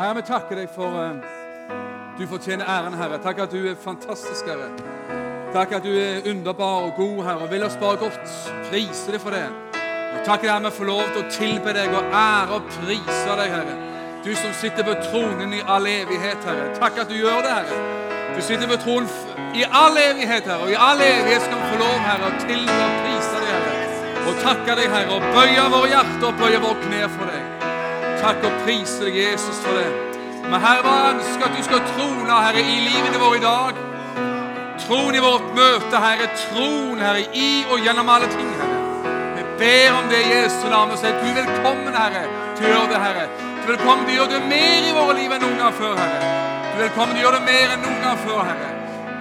Herre, vi takker deg for uh, du fortjener æren, Herre. Takk at du er fantastisk, Herre. Takk at du er underbar og god, Herre, og vil oss bare godt prise deg for det. Og takk at vi får lov til å tilbe deg og ære og prise deg, Herre. Du som sitter på tronen i all evighet, Herre. Takk at du gjør det, Herre. Du sitter på tronen i all evighet, Herre, og i all evighet skal vi få lov, Herre, å tilbe og prise deg, Herre. Og takke deg, Herre, og bøye våre hjerter og bøye våre kne for deg. Takk og priser deg, Jesus, for det. Men Herre, bare ønsker at du skal trone, Herre, i livene våre i dag. Tron i vårt møte, Herre. Tron, Herre, i og gjennom alle ting, Herre. Vi ber om det i Jesu navn og sier du er velkommen, Herre, til å gjøre det, Herre. Du er velkommen til å gjøre det mer i våre liv enn noen gang før, Herre. Du er velkommen til å gjøre det mer enn noen gang før, Herre.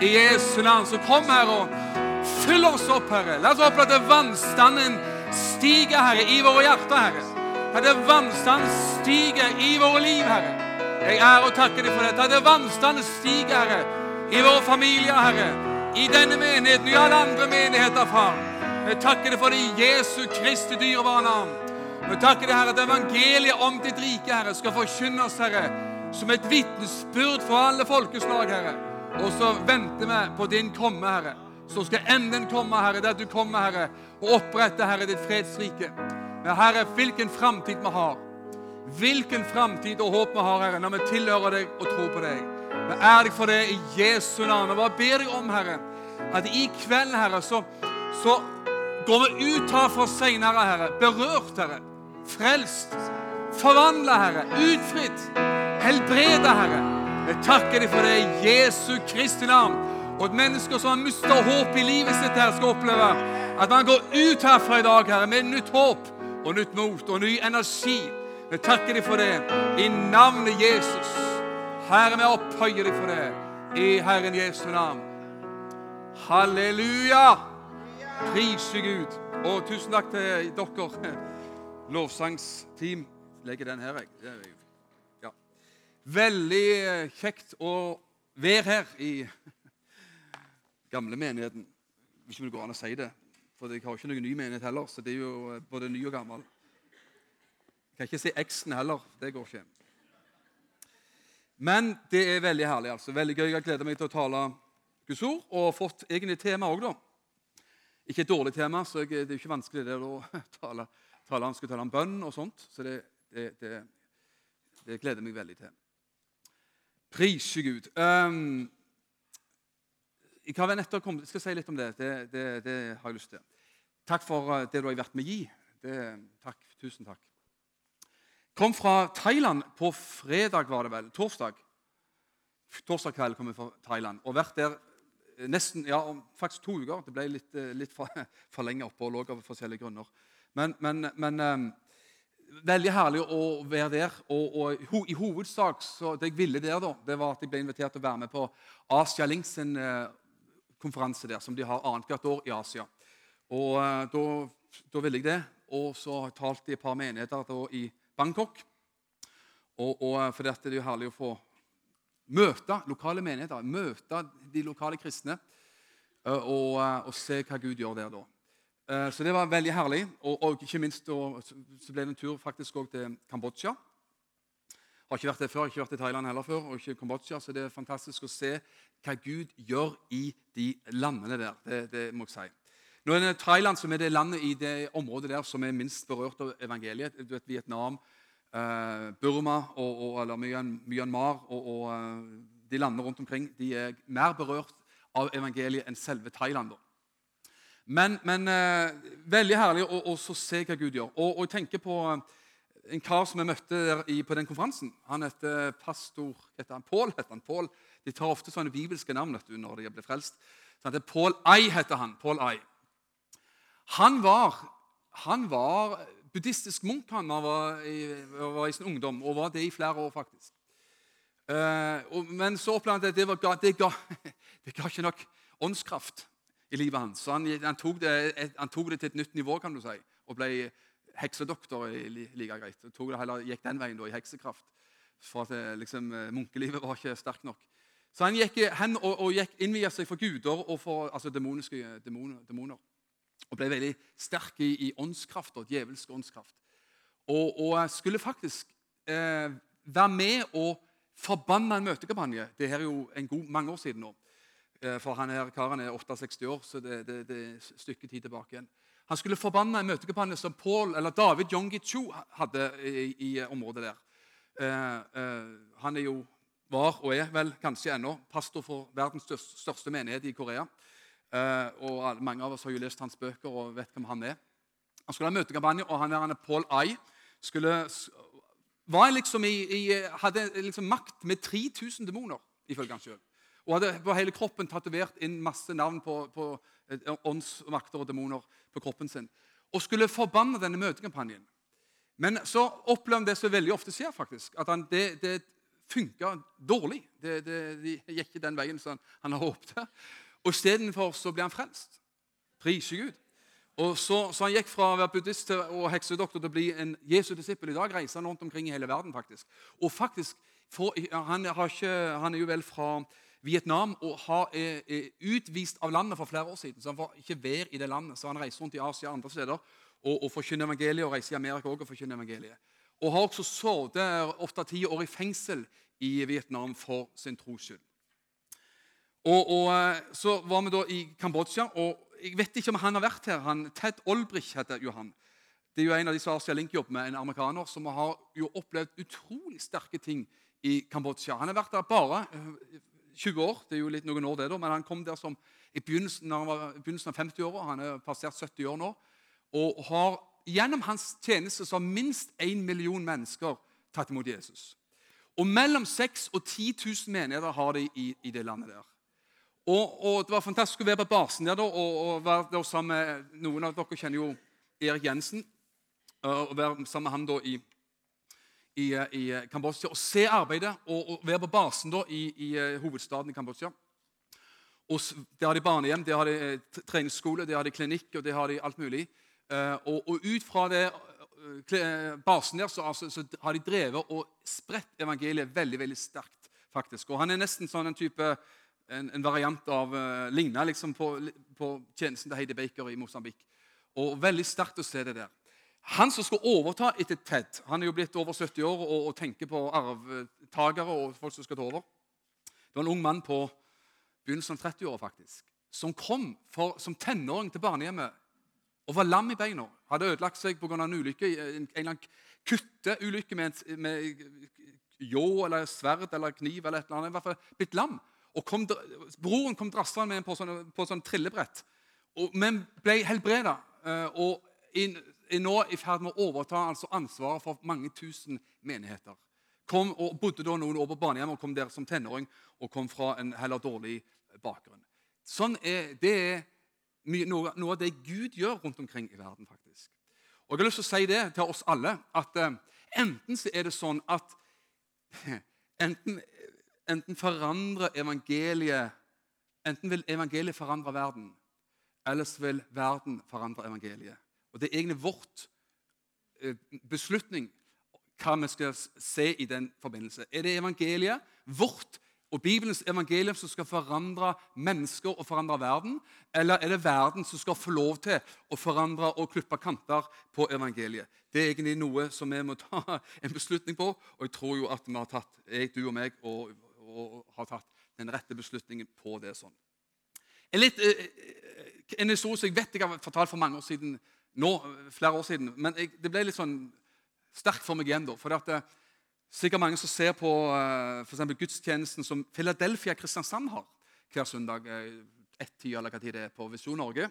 I Jesu navn. Så kom, Herre, og fyll oss opp, Herre. La oss håpe at vannstanden stiger, Herre, i våre hjerter, Herre. Herre, vannstanden stiger i våre liv, Herre. Jeg er og takker deg for dette. Herre, vannstanden stiger, Herre, i våre familier, Herre. I denne menigheten og i alle andre menigheter, far. Jeg takker deg for det i Jesu Kristi dyrebare navn. Jeg takker deg, Herre, at evangeliet om ditt rike, Herre, skal forkynnes, Herre, som et vitnesbyrd for alle folkeslag, Herre. Og så venter vi på din komme, Herre. Så skal enden komme, Herre, der du kommer, Herre, og opprette, Herre, ditt fredsrike. Men Herre, hvilken framtid vi har. Hvilken framtid og håp vi har, Herre, når vi tilhører deg og tror på deg. Vi er deg for det i Jesu navn. Og hva ber deg om, Herre, at i kveld, Herre, så, så går vi ut herfra seinere, Herre, berørt, Herre, frelst, forvandla, Herre, utfridd, helbreda, Herre. Vi takker deg for det i Jesu Kristi navn. Og at mennesker som har mista håp i livet sitt, her skal oppleve at man går ut herfra i dag, Herre, med nytt håp og nytt mot og ny energi. Vi takker deg for det i navnet Jesus. Herre, vi opphøyer deg for det i Herren Jesu navn. Halleluja! Prise Gud. Og tusen takk til dere, lovsangsteam. Legger den her, jeg. Ja. Veldig eh, kjekt å være her i gamle menigheten. Hvis det går an å si det. For jeg har ikke noen ny menighet heller, så det er jo eh, både ny og gammel. Jeg kan ikke si X-en heller. Det går ikke. Men det er veldig herlig. altså. Veldig gøy. Jeg gleder meg til å tale Guds ord, og fått egentlig tema òg, da. Ikke et dårlig tema, så jeg, det er ikke vanskelig det å tale, tale, han skal tale om bønn og sånt. Så det, det, det, det gleder meg veldig til. Prise Gud. Um, jeg har nettopp kommet, skal si litt om det. Det, det. det, har jeg lyst til. Takk for eh, det du har vært med å gi. takk, Tusen takk. Kom fra Thailand på fredag, var det vel. Torsdag. Torsdag kveld kom jeg fra Thailand og vært der nesten, ja, faktisk to uker. Det ble litt, eh, litt for, for, lenge opphold av forskjellige grunner. Men, men, men um, veldig herlig å være der. Og, og, I hovedsak så det jeg ville der, da, det var at jeg ble invitert til å være med på Asia Links sin konferanse der, som de har annethvert år i Asia. Og uh, da, ville jeg det. Og så talte jeg i et par menigheter da, i Bangkok. Og, og for det er jo herlig å få Møte lokale menigheter, møte de lokale kristne eh, og, eh, og se hva Gud gjør der da. Eh, så det var veldig herlig. Og, og ikke minst så ble det en tur faktisk også til Kambodsja. Har ikke vært der før, ikke vært i Thailand heller før, og ikke Kambodsja, så det er fantastisk å se hva Gud gjør i de landene der. Det, det må jeg si. Nå er det Thailand som er det landet i det området der som er minst berørt av evangeliet. Du vet, Vietnam, Eh, Burma og, og, eller Myanmar og, og, eh, de landene rundt omkring de er mer berørt av evangeliet enn selve Thailand. Men, men eh, veldig herlig å, å se hva Gud gjør. Og, og, jeg tenker på en kar som jeg møtte i, på den konferansen. Han heter pastor heter han Paul. heter han Paul. De tar ofte sånne bibelske navn du, når de blir frelst. Sånn det er Paul Ai. heter Han Paul Ai. Han var, han var buddhistisk munk han var i, var i sin ungdom, og var det i flere år, faktisk. Uh, og, men så opplevde han at det, var, det, ga, det ga ikke nok åndskraft i livet hans. Så han, han, tok det, han, tok det, til et nytt nivå, kan du si, og ble heksedoktor like greit. Og tok det heller, gikk den veien da, i heksekraft. For at eh, liksom, eh, munkelivet var ikke sterkt nok. Så han gikk hen og, og gikk innvia seg for guder og for altså, demoniske demoner. demoner og ble veldig sterk i, i åndskraft og djevelsk åndskraft. Og, og skulle faktisk eh, være med og forbanne en møtekampanje. Det her er jo en god mange år siden nå. Eh, for han her karen er 68 år, så det, det, det er et stykke tid tilbake igjen. Han skulle forbanne en møtekampanje som Paul, eller David Yongi Chu hadde i, i området der. Eh, eh, han er jo, var og er vel kanskje ennå pastor for verdens største menighet i Korea. Eh, og Mange av oss har jo lest hans bøker og vet hvem han er. Han skulle ha møtekampanje, og han der, Paul Ai skulle, liksom i, i, hadde liksom makt med 3000 demoner, ifølge han sjøl. Og hadde på hele kroppen tatovert inn masse navn på, på åndsmakter og demoner på kroppen sin. Og skulle forbanne denne møtekampanjen. Men så opplever han det som veldig ofte skjer, faktisk, at han, det, det funka dårlig. Det, det, de gikk ikke den veien som han har håpet. Og Istedenfor ble han frelst. Prise Gud. Og så, så, Han gikk fra å være buddhist og heksedoktor til å bli en Jesu disippel. I dag reiser han rundt omkring i hele verden. faktisk. Og faktisk, for, han, han, er jo vel fra Vietnam og har, er, er, utvist av landet for flere år siden. Så han får ikke være i det landet. Så han reiser rundt i Asia og andre steder og, og forkynner evangeliet, og reiser i Amerika også og forkynner evangeliet. Og har også sittet ofte ti år i fengsel i Vietnam for sin tros skyld. Og, og, eh, Så var vi da i Kambodsja. og Jeg vet ikke om han har vært her. Han, Ted Olbrich heter Johan. Det er jo en av de som Asia Link jobber med, en amerikaner som har jo opplevd utrolig sterke ting i Kambodsja. Han har vært der bare 20 eh, år. Det er jo litt noen år det da, men han kom der som i begynnelsen, han var, begynnelsen av 50-åra. Han er passert 70 år nå og har gjennom hans tjeneste så har minst én million mennesker tatt imot Jesus. Og mellom 6000 og 10 000 menigheter har de i, i det landet der. Og, og, Det var fantastisk å være på basen der og, og være der sammen med Noen av dere kjenner jo Erik Jensen. og Være sammen med han da i, i, i Kambodsja og se arbeidet. Og, og være på basen da i, i hovedstaden i Kambodsja. Og Der har de barnehjem, der har de eh, treningsskole, der har de klinikk og der har de alt mulig. Eh, og, og, ut fra det eh, eh, basen der så, altså, så, har de drevet og spredt evangeliet veldig veldig sterkt. faktisk. Og Han er nesten sånn en type, en, en variant av uh, Ligna liksom på, på, tjenesten til Heidi Baker i Mosambik. Og Veldig sterkt å se det der. Han som skal overta etter Ted Han er jo blitt over 70 år og, og tenker på arvtakere og folk som skal ta over. Det var en ung mann på begynnelsen av 30-åra faktisk, som kom for, som tenåring til barnehjemmet og var lam i beina. Hadde ødelagt seg pga. en ulykke, en, eller annen kutteulykke med, med ljå eller sverd eller kniv. eller et eller annet, i hvert fall blitt lam. Og kom, Broren kom drassende med en på sånn, sånn trillebrett, og, men ble helbreda. Eh, og er nå i ferd med å overta altså ansvaret for mange tusen menigheter. Kom og Bodde da noen år på barnehjem og kom der som tenåring og kom fra en heller dårlig bakgrunn. Sånn er, det er noe, noe, av det Gud gjør rundt omkring i verden. faktisk. Og Jeg har lyst til å si det til oss alle, at eh, enten så er det sånn at enten, enten forandrer evangeliet Enten vil evangeliet forandre verden, ellers vil verden forandre evangeliet. Og Det er egentlig vårt eh, beslutning hva vi skal se i den forbindelse. Er det evangeliet, vårt og Bibelens evangelium som skal forandre mennesker og forandre verden? Eller er det verden som skal få lov til å forandre og klippe kanter på evangeliet? Det er egentlig noe som vi må ta en beslutning på, og jeg tror jo at vi har tatt, jeg, du og meg og, og har tatt den rette beslutningen på det. sånn. En, litt, eh, eh, en historie som jeg vet jeg har fortalt for mange år siden, nå, flere år siden, men jeg, det ble litt sånn sterkt for meg igjen. da, for at eh, Sikkert mange som ser på uh, for gudstjenesten som Philadelphia Kristiansand har hver søndag. Uh, ett tid, eller hva tid det er på Visjon Norge.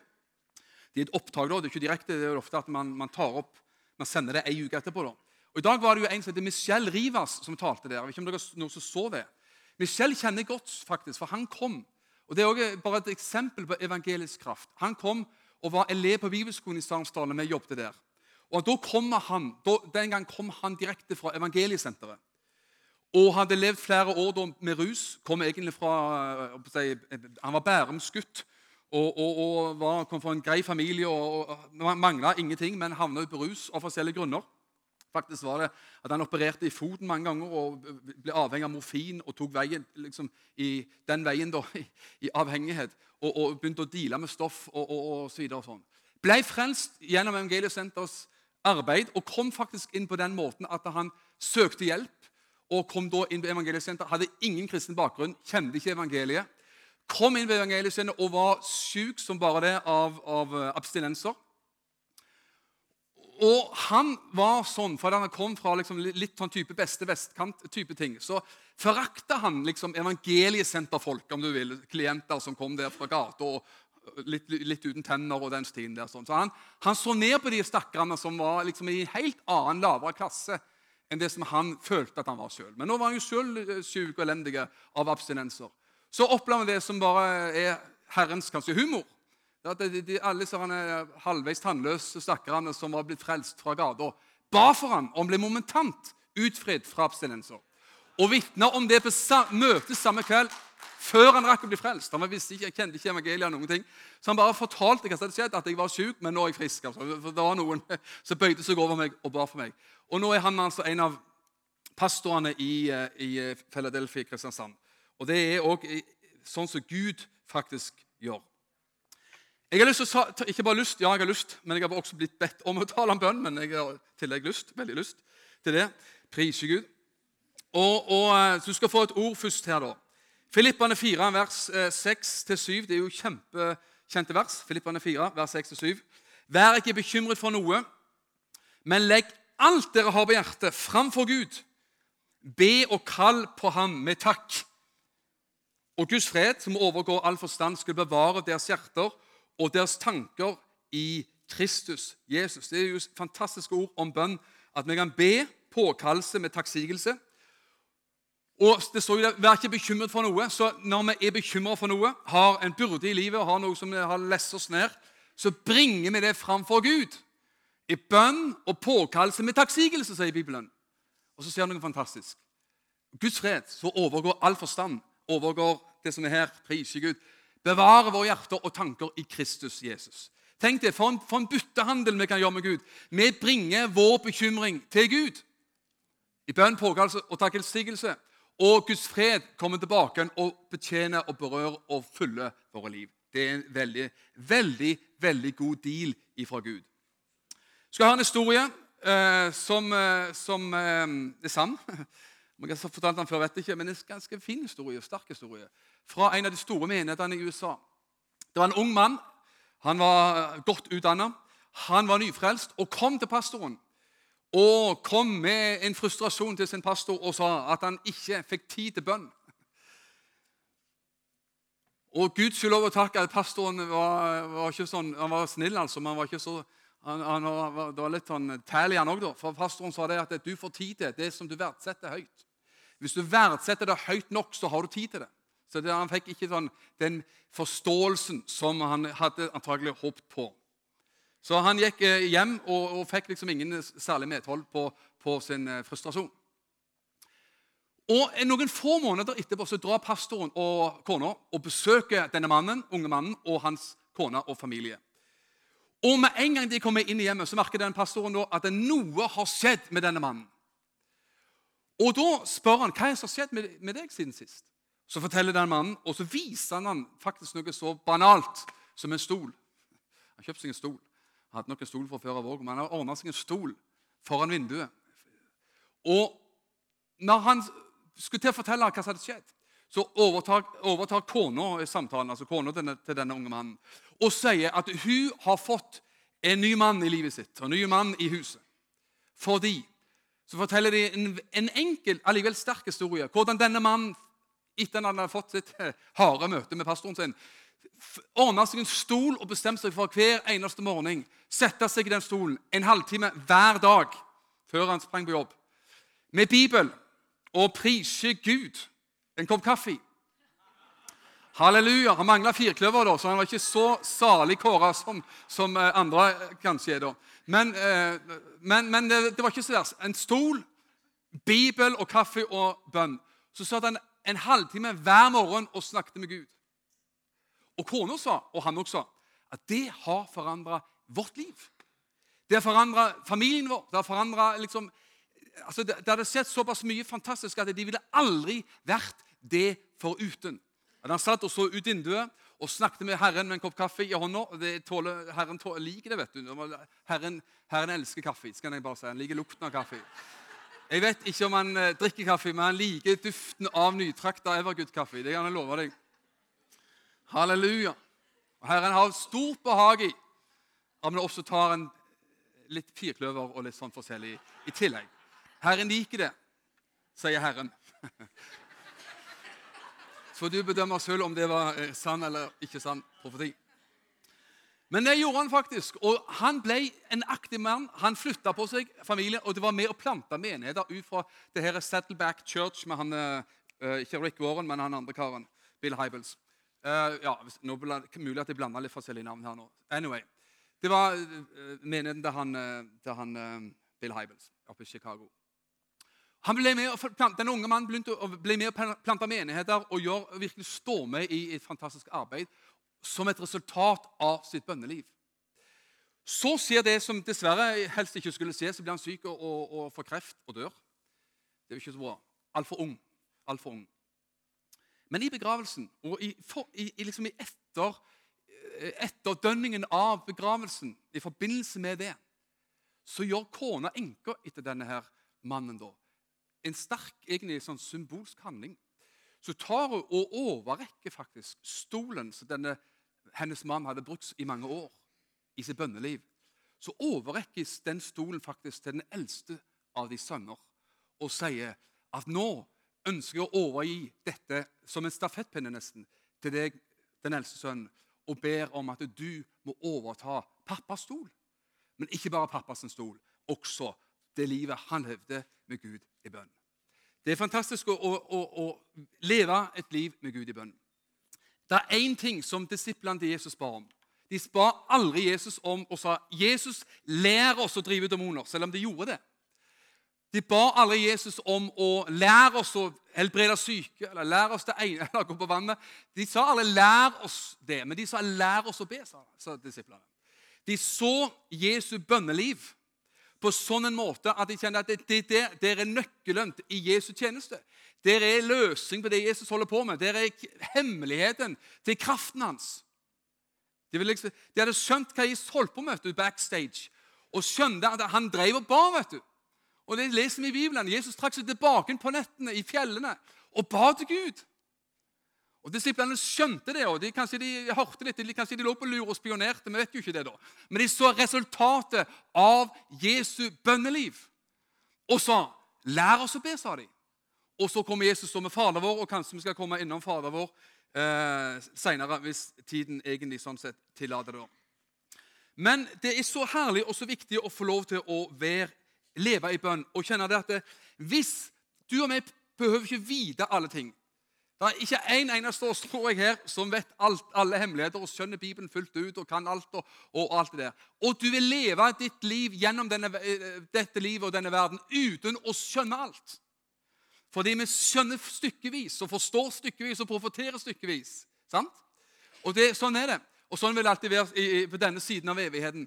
Det er et opptak. da, det er ikke direkte, det er ofte at man, man tar opp, man sender det ei uke etterpå. da. Og I dag var det jo en som heter Michelle Rivas som talte der. Jeg vet ikke om dere noen som så det. Michelle kjenner godt, faktisk, for han kom. og Det er også bare et eksempel på evangelisk kraft. Han kom og var elev på bibelskolen i Sarmsdalen. Vi jobbet der. Og da kommer han, da, Den gang kom han direkte fra evangeliesenteret. Og hadde levd flere år med rus. kom egentlig fra, si, Han var Bærumsgutt og, og, og var, kom fra en grei familie. og, og Mangla ingenting, men havna på rus av forskjellige grunner. Faktisk var det at Han opererte i foten mange ganger og ble avhengig av morfin og tok veien, liksom, i, den veien da, i, i avhengighet. Og, og, begynte å deale med stoff og, og, og så videre. Og sånn. Ble frelst gjennom Evangeliesenters arbeid og kom faktisk inn på den måten at han søkte hjelp. og kom da inn på evangeliesenteret. Hadde ingen kristen bakgrunn, kjente ikke evangeliet. Kom inn på evangeliesenteret og var syk som bare det av, av eh, abstinenser. Og han var sånn, for han kom fra liksom litt sånn type beste vestkant-type ting, så forakta han liksom evangeliesenterfolk, om du vil, klienter som kom der fra gata og litt, litt, uten tenner og den stien der. Sånn. Så han, han, så ned på de stakkarene som var liksom i en helt annen, lavere klasse enn det som han følte at han var sjøl. Men nå var han jo sjøl sjuk og elendig av abstinenser. Så opplever han det som bare er Herrens kanskje humor. At de, de, alle disse halvveis tannløse stakkarene som var blitt frelst fra gata, ba for ham og ble momentant utfridd fra abstinenser. Og vitna om det på møtet samme kveld før han rakk å bli frelst. Han visste ikke, jeg kjente ikke evangeliet noen ting. Så han bare fortalte hva som hadde skjedd, at jeg var syk, men nå er jeg frisk. Altså. Det var noen som bøyde seg over meg og ba for meg. Og nå er han altså en av pastorene i, eh, i Philadelphia Kristiansand. Og det er òg sånn som Gud faktisk gjør. Jeg har lyst til å, ikke bare lyst, ja, jeg har lyst, men jeg har også blitt bedt om å tale om bønn. Men jeg har tillegg lyst, veldig lyst til det. Priser Gud. Og, og, eh, så Du skal få et ord først her, da. Filippane 4, vers 6-7. Eh, det er jo kjempekjente vers. Filippane 4, vers 6-7. Vær ikke bekymret for noe, men legg alt dere har på hjertet, framfor Gud. Be og kall på ham med takk. Og Guds fred, som overgår all forstand, skal bevare deres hjerter og deres tanker i Kristus Jesus. Det er jo fantastiske ord om bønn. At vi kan be påkallelse med takksigelse. Og det står jo der, Vær ikke bekymret for noe. Så når vi er bekymret for noe, har en byrde i livet og har noe som har lest oss ned, så bringer vi det fram for Gud. I bønn og påkallelse med takksigelse, sier Bibelen. Og så sier han noe fantastisk. Guds fred, så overgår all forstand, overgår det som er her, priser Gud bevare våre hjerter og tanker i Kristus Jesus. Tenk det, for en, for en byttehandel vi kan gjøre med Gud. Vi bringer vår bekymring til Gud. I bønn, påkallelse og takksigelse. Og Guds fred kommer tilbake og betjener og berører og fyller våre liv. Det er en veldig, veldig, veldig god deal ifra Gud. Jeg skal ha en historie eh, som, eh, som eh, er sann. Jeg har fortalt den før, vet ikke, men en ganske fin historie, sterk historie fra en av de store menighetene i USA. Det var en ung mann. Han var godt utdanna. Han var nyfrelst og kom til pastoren. Og kom med en frustrasjon til sin pastor og sa at han ikke fikk tid til bønn. Og Gud skulle lov å takke at pastoren var, var, ikke sånn, han var snill, altså, men han var ikke så, han, han var, det var litt sånn tæl i han òg. For pastoren sa det at du får tid til det som du verdsetter høyt. Hvis du verdsetter det høyt nok, så har du tid til det. Så det, Han fikk ikke sånn, den forståelsen som han hadde antagelig håpet på. Så han gikk eh, hjem og, og fikk liksom ingen særlig medhold på, på sin eh, frustrasjon. Og Noen få måneder etterpå så drar pastoren og kona og besøker denne mannen, unge mannen og hans kone og familie. Og Med en gang de kommer inn i hjemmet, så merker den pastoren at noe har skjedd med denne mannen. Og Da spør han hva som har skjedd med, deg siden sist. Så forteller den mannen, og så viser han faktisk noe så banalt som en stol. Han kjøpte seg en stol. Hadde nok en stol fra før av òg, men han har ordna seg en stol foran vinduet. Og når han skulle til å fortelle hva som hadde skjedd, så overtar, overtar kona samtalen, altså kona til, til denne unge mannen og sier at hun har fått en ny mann i livet sitt, en ny mann i huset. Fordi så forteller de en, en enkel, allikevel sterk historie. Hvordan denne mannen etter at han hadde fått sitt harde møte med pastoren sin, ordna seg en stol og bestemme seg for hver eneste morgen sette seg i den stolen en halvtime hver dag før han sprang på jobb, med Bibel og prise Gud. En kopp kaffe. Halleluja. Han mangla firkløver, da, så han var ikke så salig kåra som, som, eh, andre kanskje er. da. Men, eh, men, men det, var ikke så verst. En stol, Bibel og kaffe og bønn. Så satt han en halvtime hver morgen og snakket med Gud. Og kona sa, og han også at det har forandra vårt liv. Det har forandra familien vår. Det har forandra liksom, altså det, det hadde sett såpass mye fantastisk at de ville aldri vært det foruten. At han satt og så ut vinduet og snakket med Herren med en kopp kaffe i hånda. Tåler, herren tåler, liker det, vet du. Herren, herren elsker kaffe. skal jeg bare si. Han liker lukten av kaffe. Jeg vet ikke om han eh, drikker kaffe, men han liker duften av nytrakta Evergood-kaffe. Det kan jeg love deg. Halleluja. Og Herren har stort behag i om det også tar en litt firkløver og litt sånn forskjellig i tillegg. Herren liker det, sier Herren. Så du bedømmer selv om det var eh, sann eller ikke sann profeti. Men det gjorde han faktisk. Og han ble en aktiv mann. Han flytta på seg familien, og det var med å plante menigheter ut fra det her Saddleback Church med han, uh, ikke Rick Warren, men han andre karen. Bill Hybels. Uh, ja, nå mulig at jeg blanda litt forskjellige navn her nå. Anyway, Det var uh, menigheten til han, til han Bill Hybels oppe i Chicago. Han ble med og plante, Den unge mannen ble med og plante menigheter og gjør, virkelig stå med i et fantastisk arbeid som et resultat av sitt bønneliv. Så skjer det som dessverre helst ikke skulle skje, så blir han syk og, og, og får kreft og dør. Det er jo ikke så bra. Altfor ung. Alt for ung. Men i begravelsen, og i, for, i, liksom i etter, eh, etterdønningen av begravelsen, i forbindelse med det, så gjør kona enka etter denne her mannen da, en sterk egentlig sånn symbolsk handling så tar hun og overrekker faktisk stolen som denne, hennes mann hadde brukt i mange år i sitt bønneliv. Så overrekkes den stolen faktisk til den eldste av de sønner og sier at nå ønsker å overgi dette som en stafettpinne nesten til deg, den eldste sønnen, og ber om at du må overta pappas stol. Men ikke bare pappas stol, også det livet han levde med Gud i bønn. Det er fantastisk å, å, å, leve et liv med Gud i bønn. Det er én ting som disiplene til Jesus ba om. De ba aldri Jesus om og sa 'Jesus, lær oss å drive demoner', selv om de gjorde det. De ba aldri Jesus om å lære oss å helbrede syke eller lære oss det ene eller gå på vannet. De sa alle 'lær oss det', men de sa 'lær oss å be', sa disiplene. De så Jesu bønneliv på sånn en måte at de kjenner at det, det, det er nøkkelen i Jesu tjeneste. Der er løsning på det Jesus holder på med. Der er hemmeligheten til kraften hans. De, liksom, de hadde skjønt hva Jesus holdt på med backstage, og skjønte at han drev og ba. vet du. Og Det leser vi i Bibelen. Jesus trakk seg tilbake på nettene i fjellene og ba til Gud. Og Disiplene skjønte det, og de, kanskje de hørte litt, de, kanskje de lå på lur og spionerte. Vi vet jo ikke det da. Men de så resultatet av Jesu bønneliv og sa, 'Lær oss å be', sa de. Og så kommer Jesus med Fader vår, og kanskje vi skal komme innom Fader vår eh, seinere hvis tiden egentlig sånn sett tillater det. Men det er så herlig og så viktig å få lov til å være, leve i bønn og kjenne det at det, hvis du og meg behøver ikke vite alle ting det er ikke en eneste oss tror jeg her, som vet alt, alle hemmeligheter og skjønner Bibelen fullt ut og kan alt. Og, og alt det der. Og du vil leve ditt liv gjennom denne, eh, dette livet og denne verden uten å skjønne alt. Fordi vi skjønner stykkevis og forstår stykkevis og profeterer stykkevis. Sant? Og det, Sånn er det. Og sånn vil det alltid være på denne siden av evigheten.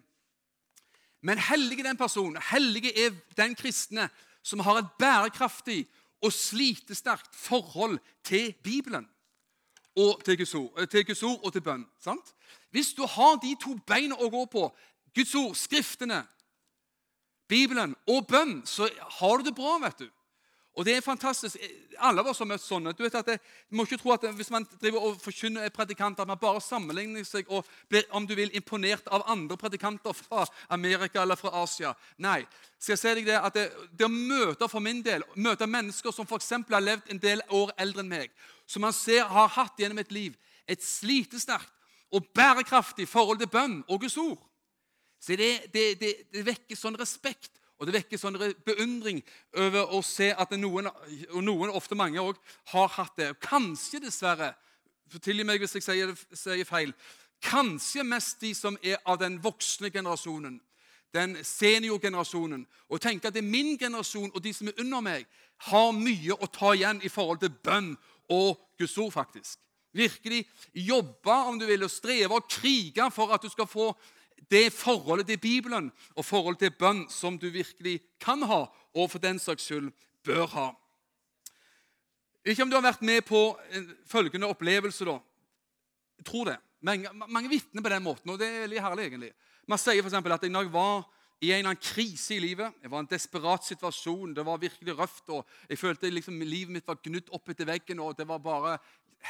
Men hellige den personen, hellige er den kristne som har et bærekraftig og slitesterkt forhold til Bibelen og til Guds ord, til Guds ord og til bønn. Sant? Hvis du har de to beina å gå på, Guds ord, Skriftene, Bibelen og bønn, så har du det bra. vet du. Og det er fantastisk. Alle av oss har møtt sånne. Du vet at det, må ikke tro at Hvis man driver og forkynner predikanter, at man bare sammenligner seg og blir om du vil, imponert av andre predikanter fra Amerika eller fra Asia. Nei. Skal jeg si deg Det at det, det å møte for min del, møte mennesker som f.eks. har levd en del år eldre enn meg, som man ser har hatt gjennom et liv et slitesterkt og bærekraftig forhold til bønn og Guds ord, så det, det vekker sånn respekt og Det vekker sånn beundring over å se at noen, og noen ofte mange også, har hatt det. Kanskje, dessverre, tilgi meg hvis jeg sier, sier, feil, kanskje mest de som er av den voksne generasjonen, den seniorgenerasjonen. Og tenke at det er min generasjon og de som er under meg, har mye å ta igjen i forhold til bønn og Guds ord, faktisk. Virkelig jobbe, om du vil, og streve og krige for at du skal få det forholdet til Bibelen og forholdet til bønn som du virkelig kan ha, og for den saks skyld bør ha. Ikke om du har vært med på følgende opplevelse. da. Jeg tror det. Mange, mange vitner på den måten, og det er veldig herlig. egentlig. Man sier f.eks. at når jeg var i en eller annen krise i livet. Jeg var i en desperat situasjon. Det var virkelig røft. og Jeg følte liksom livet mitt var gnudd opp etter veggen, og det var bare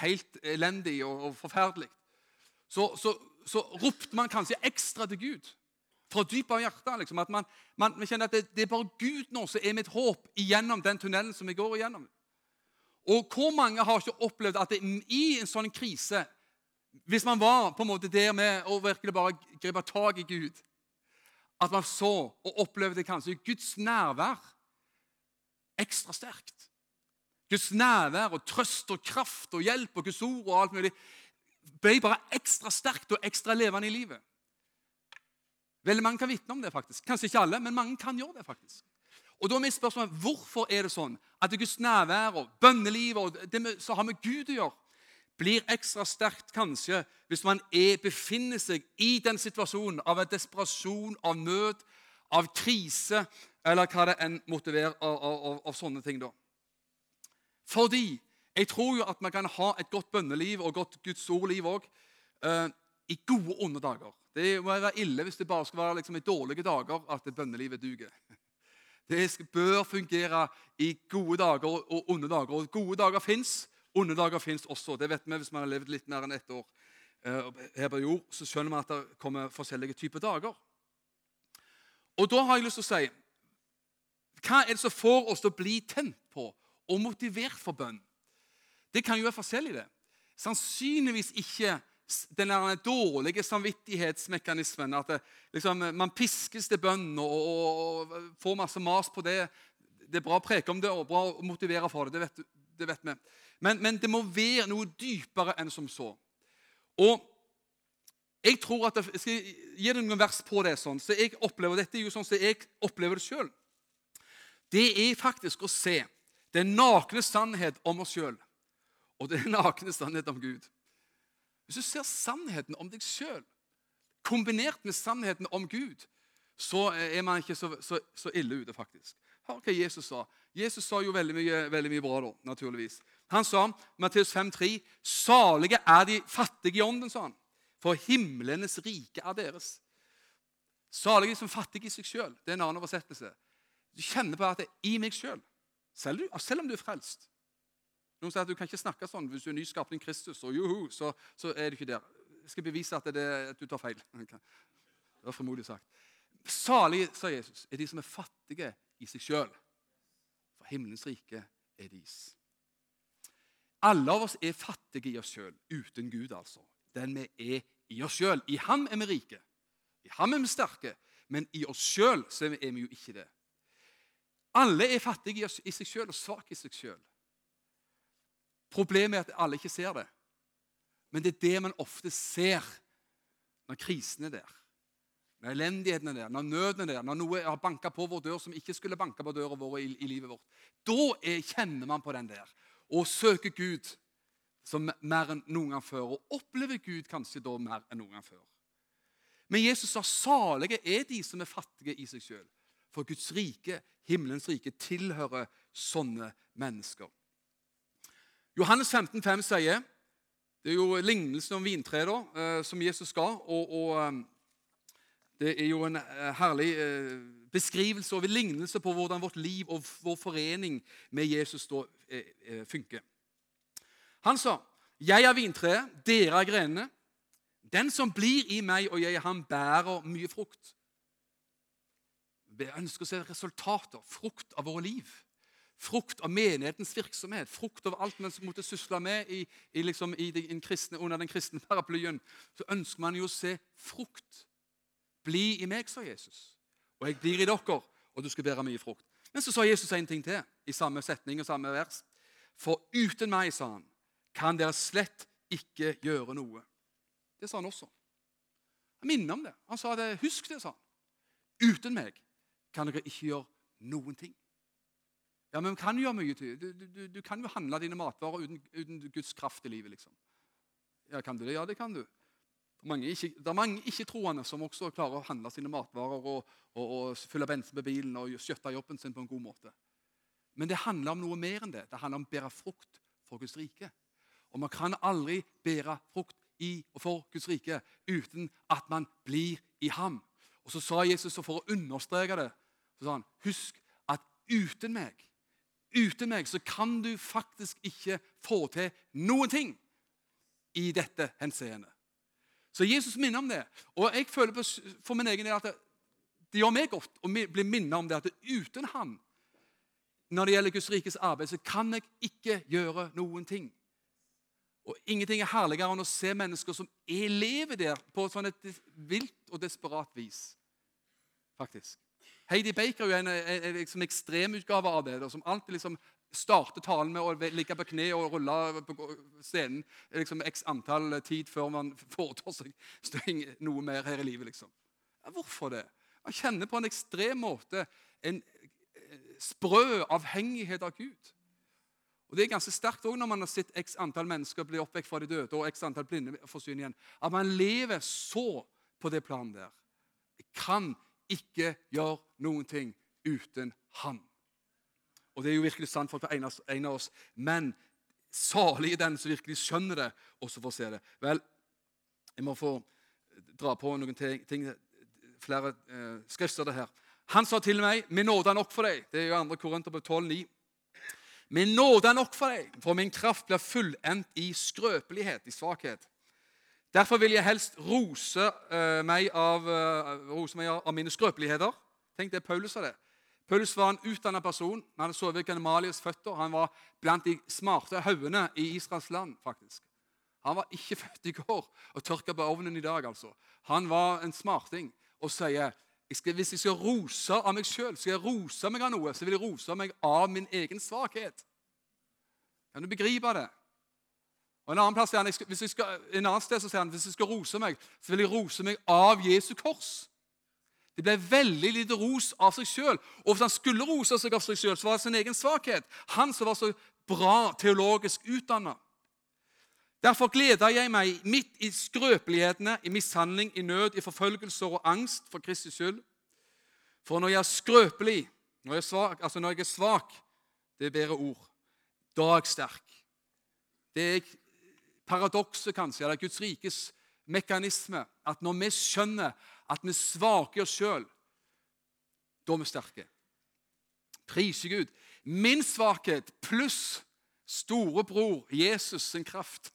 helt elendig og, og forferdelig. Så, så, så, ropte man kanskje ekstra til Gud. Fra dypet av hjertet. Liksom, at man, man, man, kjenner at det, det, er bare Gud nå som er mitt håp igjennom den tunnelen som jeg går igjennom. Og hvor mange har ikke opplevd at det, i en sånn krise Hvis man var på en måte der med å virkelig bare gripe tak i Gud At man så og opplevde kanskje Guds nærvær ekstra sterkt. Guds nærvær og trøst og kraft og hjelp og Guds ord og alt mulig ble bare ekstra sterkt og ekstra levende i livet. Veldig mange kan vitne om det. faktisk. Kanskje ikke alle, men mange kan gjøre det. faktisk. Og da er mitt spørsmål, Hvorfor er det sånn at Guds nærvær og bønneliv og det som har med Gud å gjøre, blir ekstra sterkt kanskje hvis man er, befinner seg i den situasjonen av en desperasjon, av nød, av krise, eller hva det enn måtte være av, av, av sånne ting? da. Fordi jeg tror jo at man kan ha et godt bønneliv og godt Guds ordliv òg uh, i gode onde dager. Det må være ille hvis det bare skal være liksom, i dårlige dager at bønnelivet duger. Det bør fungere i gode dager og onde dager. Og gode dager fins, onde dager fins også. Det vet vi hvis man har levd litt mer enn ett år uh, her på jord. Så skjønner vi at det kommer forskjellige typer dager. Og da har jeg lyst til å si Hva er det som får oss til å bli tent på og motivert for bønn? Det kan jo være forskjellig, det. Sannsynligvis ikke den der dårlige samvittighetsmekanismen. At det, liksom, man piskes til bønn og, og, og, får masse mas på det. Det er bra å preke om det og bra å motivere for det. Det vet, det vet vi. Men, men, det må være noe dypere enn som så. Og jeg tror at jeg skal gi deg noen vers på det. sånn, så jeg opplever, Dette er jo sånn som jeg opplever det sjøl. Det er faktisk å se den nakne sannhet om oss sjøl og det er nakne sannhet om Gud. Hvis du ser sannheten om deg sjøl kombinert med sannheten om Gud, så er man ikke så, så, så ille ute, faktisk. Hør hva Jesus sa. Jesus sa jo veldig mye, veldig mye bra, da, naturligvis. Han sa, Matteus 5,3.: Salige er de fattige i ånden, sa han, for himlenes rike er deres. Salige som fattige i seg sjøl. Det er en annen oversettelse. Du kjenner på at det er i meg sjøl, selv, selv om du er frelst. Noen sier at du kan ikke snakke sånn hvis du er nyskapt i Kristus, og juhu, så, så, er du ikke der. Jeg skal bevise at, det, at du tar feil. Det var frimodig sagt. Salige, sa Jesus, er de som er fattige i seg sjøl. For himmelens rike er deres. Alle av oss er fattige i oss sjøl, uten Gud, altså. Den vi er i oss sjøl. I ham er vi rike. I ham er vi sterke. Men i oss sjøl er vi jo ikke det. Alle er fattige i seg sjøl og svake i seg sjøl. Problemet er at alle ikke ser det. Men det er det man ofte ser når krisen er der. Når elendigheten er der, når nøden er der, når noe har banka på vår dør som ikke skulle banka på døra vår i, i, livet vårt. Da er, kjenner man på den der og søker Gud som mer enn noen gang før. Og opplever Gud kanskje da mer enn noen gang før. Men Jesus sa salige er de som er fattige i seg sjøl. For Guds rike, himmelens rike, tilhører sånne mennesker. Johannes 15, 15,5 sier Det er jo lignelsen om vintreet eh, som Jesus ga. Og, og, eh, det er jo en eh, herlig beskrivelse og en lignelse på hvordan vårt liv og vår forening med Jesus da funker. Han sa, 'Jeg er vintreet, dere er grenene.' 'Den som blir i meg og jeg han bærer mye frukt.' Vi ønsker å se resultater, frukt av våre liv frukt av menighetens virksomhet, frukt av alt man måtte sysle med i, i, liksom, i den kristne, under den kristne paraplyen, så ønsker man jo å se frukt. Bli i meg, sa Jesus, og jeg blir i dere, og du skal bære mye frukt. Men så sa Jesus en ting til i samme setning og samme vers. For uten meg, sa han, kan dere slett ikke gjøre noe. Det sa han også. Han minner om det. Han sa det. Husk det, sa han. Uten meg kan dere ikke gjøre noen ting. Ja, men vi kan gjøre mye. til. Du, du, du, kan jo handle dine matvarer uten, uten, Guds kraft i livet. liksom. Ja, Kan du det? Ja, det kan du. Det er mange ikke-troende som også klarer å handle sine matvarer og, og, og fylle bensin på bilen og skjøtte jobben sin på en god måte. Men det handler om noe mer enn det. Det handler om å bære frukt for Guds rike. Og man kan aldri bære frukt i og for Guds rike uten at man blir i ham. Og så sa Jesus, og for å understreke det, så sa han, husk at uten meg, uten meg så kan du faktisk ikke få til noen ting i dette henseende. Så Jesus minner om det. Og jeg føler for min egen del at det, det gjør meg godt å bli minnet om det, at uten Han, når det gjelder Guds rikes arbeid, så kan jeg ikke gjøre noen ting. Og Ingenting er herligere enn å se mennesker som er lever der på sånn et vilt og desperat vis. Faktisk. Heidi Baker er en, en, en liksom ekstremutgave av det, som alltid liksom starter talen med å ligge på kne og rulle på scenen liksom x antall tid før man foretar seg noe mer her i livet. liksom. Ja, hvorfor det? Man kjenner på en ekstrem måte en sprø avhengighet av Gud. Og Det er ganske sterkt også når man har sett x antall mennesker bli oppvekk fra de døde og x antall blinde forsvinne igjen. At man lever så på det planet der. Jeg kan ikke gjør noen ting uten Han. Og det er jo virkelig sant for en av oss. Men salig er den som virkelig skjønner det, og så får se det. Vel, jeg må få dra på noen ting, flere eh, skriftsteder her. Han sa til meg, 'Min nåde er nok for deg.' Det er jo 2. Korinter 12,9. Min nåde er nok for deg, for min kraft blir fullendt i skrøpelighet, i svakhet. Derfor vil jeg helst rose, uh, meg, av, uh, rose meg av, mine skrøpeligheter. Tenk det Paulus sa det. Paulus var en utdannet person. Han hadde sovet ved Ganimalias føtter. Han var blant de smarte haugene i Israels land. faktisk. Han var ikke født i går og tørka på ovnen i dag. altså. Han var en smarting og sier jeg skal, hvis jeg skal rose av meg sjøl, skal jeg rose meg av noe, så vil jeg rose meg av min egen svakhet. Kan du begripe det? Og En annen plass han, hvis jeg skal, en annen sted så sier han hvis jeg skal rose meg, så vil jeg rose meg av Jesu kors. Det ble veldig lite ros av seg sjøl. Og hvis han skulle rose seg av seg sjøl, så var det sin egen svakhet. Han som var så bra teologisk utdanna. Derfor gleder jeg meg midt i skrøpelighetene, i mishandling, i nød, i forfølgelser og angst for Kristi skyld. For når jeg er skrøpelig, når jeg er svak, altså når jeg er svak det er bedre ord, da er jeg sterk. Det er paradokset, kanskje, eller Guds rikes mekanisme, at når vi skjønner at vi svaker oss sjøl, da er vi sterke. Priser Gud. Min svakhet pluss storebror Jesus sin kraft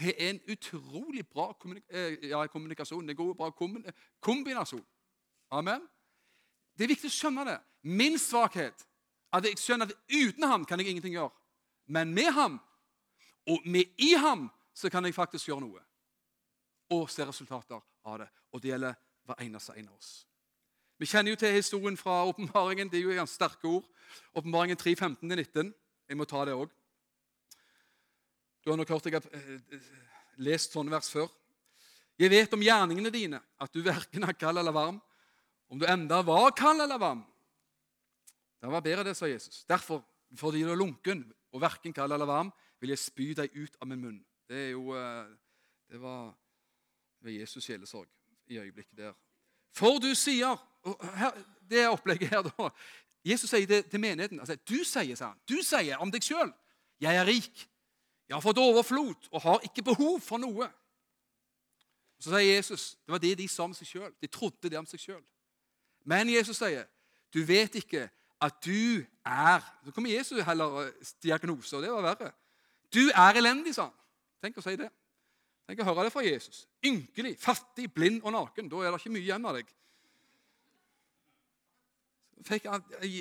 det er en utrolig bra eh, kommunikasjon. Det er god, bra kombinasjon. Amen. Det er viktig å skjønne det. Min svakhet at jeg skjønner at uten ham kan jeg ingenting gjøre. Men med ham, og med i ham, så kan jeg faktisk gjøre noe. Og se resultater av det. Og det gjelder hver eneste en av oss. Vi kjenner jo til historien fra åpenbaringen. Det er jo ganske sterke ord. Åpenbaringen 3, 15-19. Jeg må ta det òg. Du har nok hørt jeg har eh, lest sånne vers før. Jeg vet om gjerningene dine, at du verken er kald eller varm. Om du enda var kald eller varm. Det var bedre, det, sa Jesus. Derfor, fordi du er lunken og verken kald eller varm, vil jeg spy deg ut av min munn. Det er jo eh, Det var ved Jesus sjelesorg i øyeblikket der. For du sier her, Det er opplegget her, da. Jesus sier det til menigheten. Altså, du sier, sa han, du sier om deg sjøl 'Jeg er rik'. Jeg har fått overflod og har ikke behov for noe. Så sier Jesus Det var det de sa om seg sjøl. De trodde det om seg sjøl. Men Jesus sier, 'Du vet ikke at du er' Så kommer Jesus heller eh, diagnose, og det var verre. 'Du er elendig', sa han. Tenk å si det. Tenk å høre det fra Jesus. Ynkelig, fattig, blind og naken. Da er det ikke mye igjen av deg.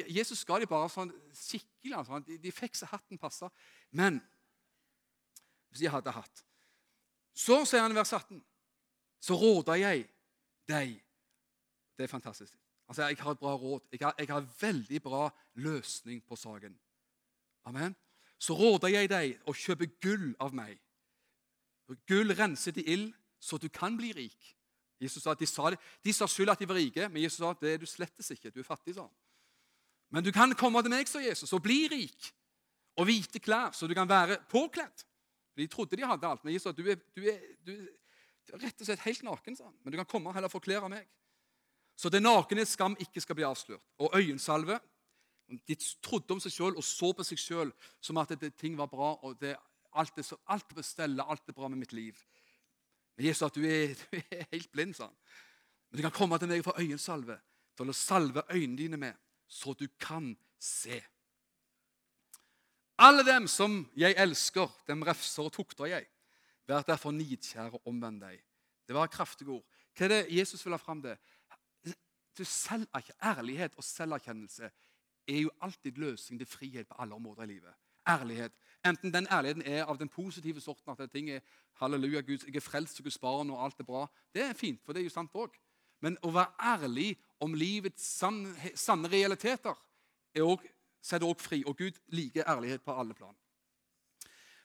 Jesus ga de bare sånn skikkelig. Altså. De, fikk så hatten passa. Men hvis de hadde hatt. Så sier han i vers 18, så råder jeg deg Det er fantastisk. Altså, Jeg har et bra råd. Jeg har, jeg har veldig bra løsning på saken. Amen. Så råder jeg deg å kjøpe gull av meg. Gull renset i ild, så du kan bli rik. Jesus sa, de, sa det. de sa skyld at de var rike, men Jesus sa at det er du slettes ikke. Du er fattig, sa han. Men du kan komme til meg, sa Jesus, og bli rik. Og hvite klær, så du kan være påkledd. De trodde de hadde alt. Men Jesus sa du du er, du er rett og slett helt naken. sa han. Men du kan komme og heller av meg. Så det nakne skam ikke skal bli avslørt. Og øyensalve. De trodde om seg sjøl og så på seg sjøl som at det, ting var bra. og det, alt, er, alt er på stelle, alt er bra med mitt liv. Men Jesus sa at du er, du er helt blind. sa han. Men du kan komme til meg for øyensalve, til å salve øynene dine med, så du kan se. Alle dem som jeg elsker, dem refser og tukter jeg. Vær derfor nidkjær og omvend deg. Det var kraftige ord. Hva er det Jesus vil ha fram det? Ærlighet og selverkjennelse er jo alltid løsning til frihet på alle områder i livet. Ærlighet. Enten den ærligheten er av den positive sorten, at ting er halleluja, Gud, jeg er frelst og Guds barn, og alt er bra. Det er fint, for det er jo sant òg. Men å være ærlig om livets sanne, sanne realiteter er også, setter også fri. Og Gud liker ærlighet på alle plan.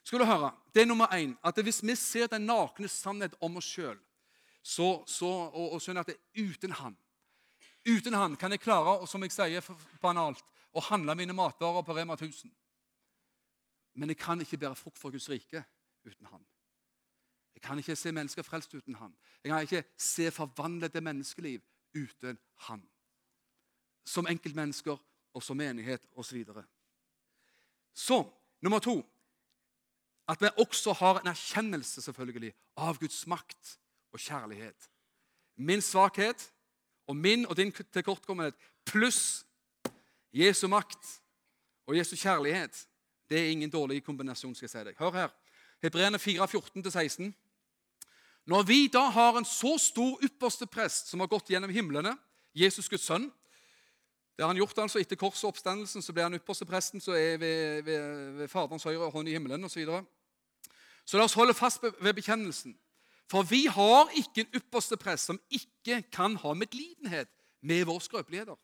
Skal du høre, Det er nummer én at hvis vi ser den nakne sannhet om oss sjøl, og, og skjønner at det er uten Han Uten Han kan jeg klare og som jeg sier banalt, å handle mine matvarer på Rema 1000. Men jeg kan ikke bære frukt for Guds rike uten Han. Jeg kan ikke se mennesker frelst uten Han. Jeg kan ikke se forvandlede menneskeliv uten Han. Som enkeltmennesker og som menighet osv. Så, så nummer to at vi også har en erkjennelse selvfølgelig av Guds makt og kjærlighet. Min svakhet og min og din tilkortkommenhet pluss Jesu makt og Jesu kjærlighet, det er ingen dårlig kombinasjon. skal jeg si deg. Hør her. Hebreerne 4, 14-16. Når vi da har en så stor ypperste prest som har gått gjennom himlene, Jesus Guds sønn Det har han gjort altså Etter korset og oppstandelsen så ble han ypperste presten som er ved, ved, ved Faderens høyre hånd i himmelen osv. Så, videre. så la oss holde fast ved bekjennelsen. For vi har ikke en ypperste prest som ikke kan ha medlidenhet med våre skrøpeligheter.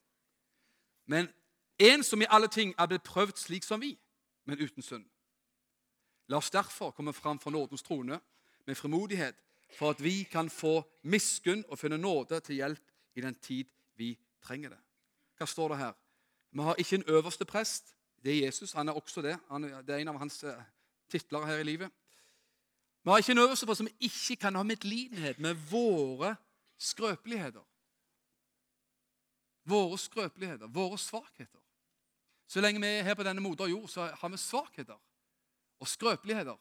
Men en som i alle ting er blitt prøvd slik som vi, men uten synd. La oss derfor komme fram for nådens trone med frimodighet, for at vi kan få miskunn og finne nåde til hjelp i den tid vi trenger det. Hva står det her? Vi har ikke en øverste prest. Det er Jesus. Han er også det. det er en av hans eh, titler her i livet. Vi har ikke en øverste prest som ikke kan ha medlidenhet med våre skrøpeligheter. Våre skrøpeligheter, våre svakheter. Så lenge vi er her på denne moder jord, så har vi svakheter og skrøpeligheter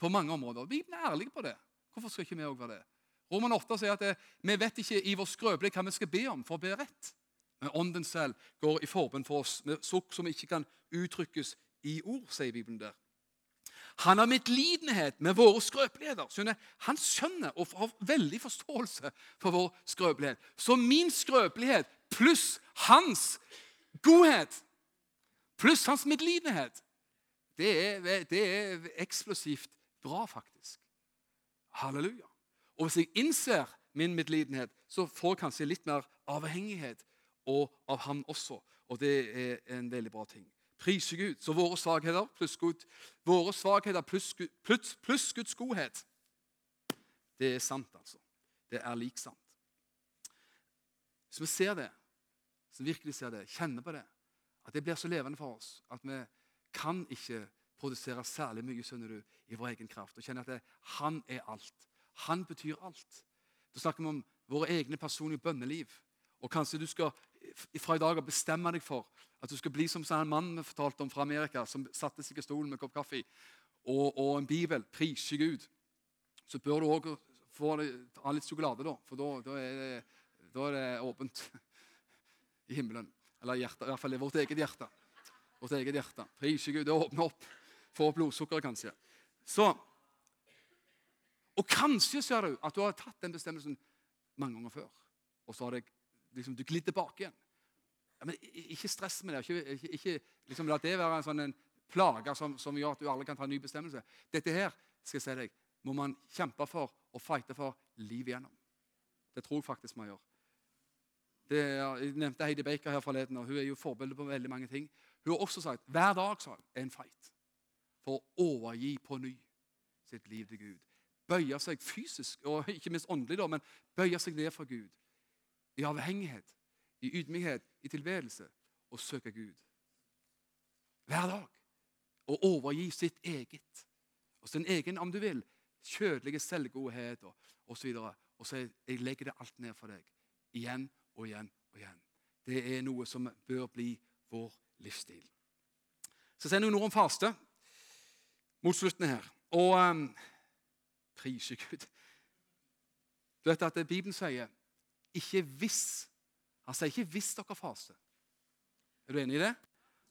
på mange områder. Vi er ærlige på det. Hvorfor skal ikke vi òg være det? Roman 8 sier at det, vi vet ikke i vår skrøpelighet hva vi skal be om for å be rett. Men ånden selv går i forbønn for oss med sukk som ikke kan uttrykkes i ord, sier Bibelen der. Han har medlidenhet med våre skrøpeligheter. Skjønner? Han skjønner og har veldig forståelse for vår skrøpelighet. Så min skrøpelighet pluss hans godhet pluss hans medlidenhet det er, det er eksplosivt bra, faktisk. Halleluja. Og hvis jeg innser min medlidenhet, så får jeg kanskje litt mer avhengighet av ham også. Og det er en veldig bra ting. Priser Gud. Så våre svakheter pluss, Gud, våre svakheter pluss, pluss, pluss Guds godhet Det er sant, altså. Det er lik sant. Hvis vi ser det, så virkelig ser det, kjenner på det, at det blir så levende for oss at vi kan ikke produsere særlig mye skjønner du, i vår egen kraft. Og kjenne at det, han er alt. Han betyr alt. Da snakker vi om våre egne personlige bønneliv. Og kanskje du skal fra i dag bestemme deg for at du skal bli som en mann vi fortalte om fra Amerika, som satte seg i stolen med en kopp kaffe og, og en bibel. Priser Gud. Så bør du òg få ha litt sjokolade, da, for da, da, er det, da, er det, åpent i himmelen. Eller hjertet, i hvert fall vårt eget hjerte. Vårt eget hjerte. Prise Gud. Det åpner opp. Få opp blodsukkeret, kanskje. Så, Og kanskje ser du at du har tatt den bestemmelsen mange ganger før. Og så har det, liksom, du glidd tilbake igjen. Ja, men Ikke stress med det. Ikke, ikke, ikke liksom, La det være en sånn en plage som, som, gjør at du aldri kan ta en ny bestemmelse. Dette her skal jeg si deg, må man kjempe for og fighte for livet igjennom. Det tror jeg faktisk man gjør. Det, jeg nevnte Heidi Baker her forleden, og hun er jo forbilde på veldig mange ting. Hun har også sagt hver dag sa er en fight for å overgi på ny sitt liv til Gud. Bøye seg fysisk, og ikke minst åndelig, da, men bøye seg ned for Gud. I avhengighet i ydmykhet, i tilbedelse, og søke Gud. Hver dag. Og overgi sitt eget. Og sin egen, om du vil, kjødelige selvgodhet og osv. Og, og så jeg legger det alt ned for deg. Igjen og igjen og igjen. Det er noe som bør bli vår livsstil. Så sier noen ord om faste mot slutten her. Og um, priser Gud. Du vet at Bibelen sier ikke hvis. Han sier ikke 'hvis dere faster'. Er du enig i det?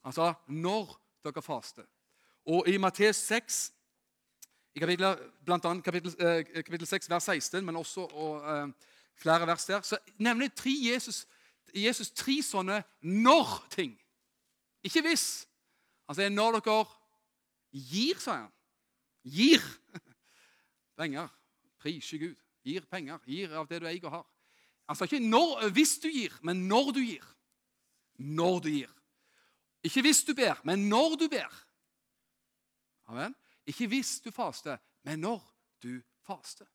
Han sa 'når dere faster'. Og i Matteus 6, i kapittel, blant annet kapittel, eh, kapittel 6, vers 16, men også og, eh, flere vers der, så nevner tre Jesus, Jesus tre sånne når-ting. Ikke hvis. Han sier når dere gir, sa han. Gir penger. Priser Gud. Gir penger. Gir av det du eier og har. Han sa ikke når, hvis du gir, men når du gir. Når du gir. Ikke hvis du ber, men når du ber. Amen. Ikke hvis du faster, men når du faster.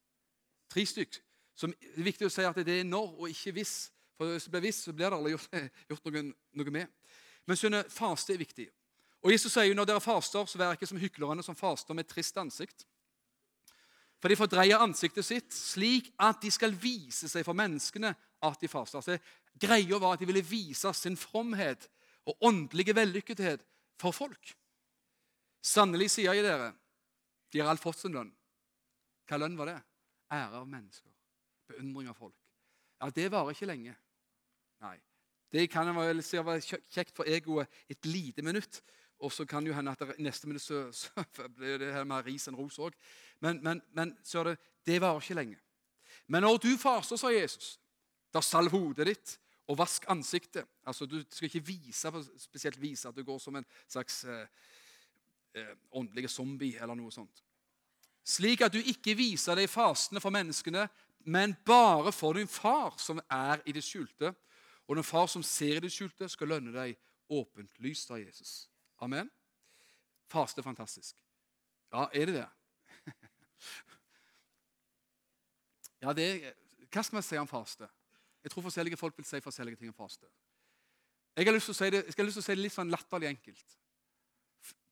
Tre stykk. Som det er viktig å si at det er når og ikke hvis. For hvis det blir hvis, så blir det aldri gjort, gjort noe, noe, med. Men skjønner, faste er viktig. Og Jesus sier jo når dere faster, så vær ikke som hyklerne som faster med trist ansikt. For de fordreier ansiktet sitt slik at de skal vise seg for menneskene at de faster. Altså, greia var at de ville vise sin fromhet og åndelige vellykkethet for folk. Sannelig sier jeg dere, de har alt fått sin lønn. Hva lønn var det? Ære av mennesker. Beundring av folk. Ja, Det varer ikke lenge. Nei. Det kan være kjekt for egoet et lite minutt. Og så kan jo hende at det, neste minutt så, så blir det her mer ris enn ros òg. Men, men, men så er det, det varer ikke lenge. Men når du faser, sa Jesus, da salv hodet ditt og vask ansiktet. Altså, Du skal ikke vise, spesielt vise at du går som en slags eh, eh, åndelig zombie eller noe sånt. Slik at du ikke viser deg fastende for menneskene, men bare for din far som er i det skjulte. Og den far som ser i det skjulte, skal lønne deg åpent lyst av Jesus. Amen. Faste er fantastisk. Ja, er det det? Ja, det Hva skal vi si om faste? Jeg tror forskjellige folk vil si forskjellige ting om faste. Jeg har lyst til å si det, jeg har lyst til å si det litt sånn latterlig enkelt.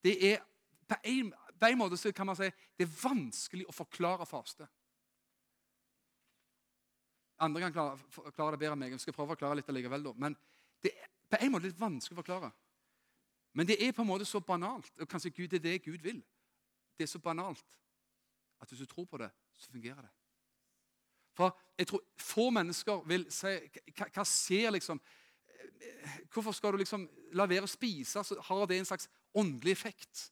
Det er, På en, på en måte kan man si det er vanskelig å forklare faste. Andre kan klare, klare det bedre enn meg. Jeg skal prøve å forklare litt allikevel. Da. Men det er på en måte litt vanskelig å forklare. Men det er på en måte så banalt. Og kanskje Gud er det Gud vil. Det er så banalt at hvis du tror på det, så fungerer det. For jeg tror Få mennesker vil si Hva, hva skjer liksom Hvorfor skal du liksom la være å spise? Så har det en slags åndelig effekt.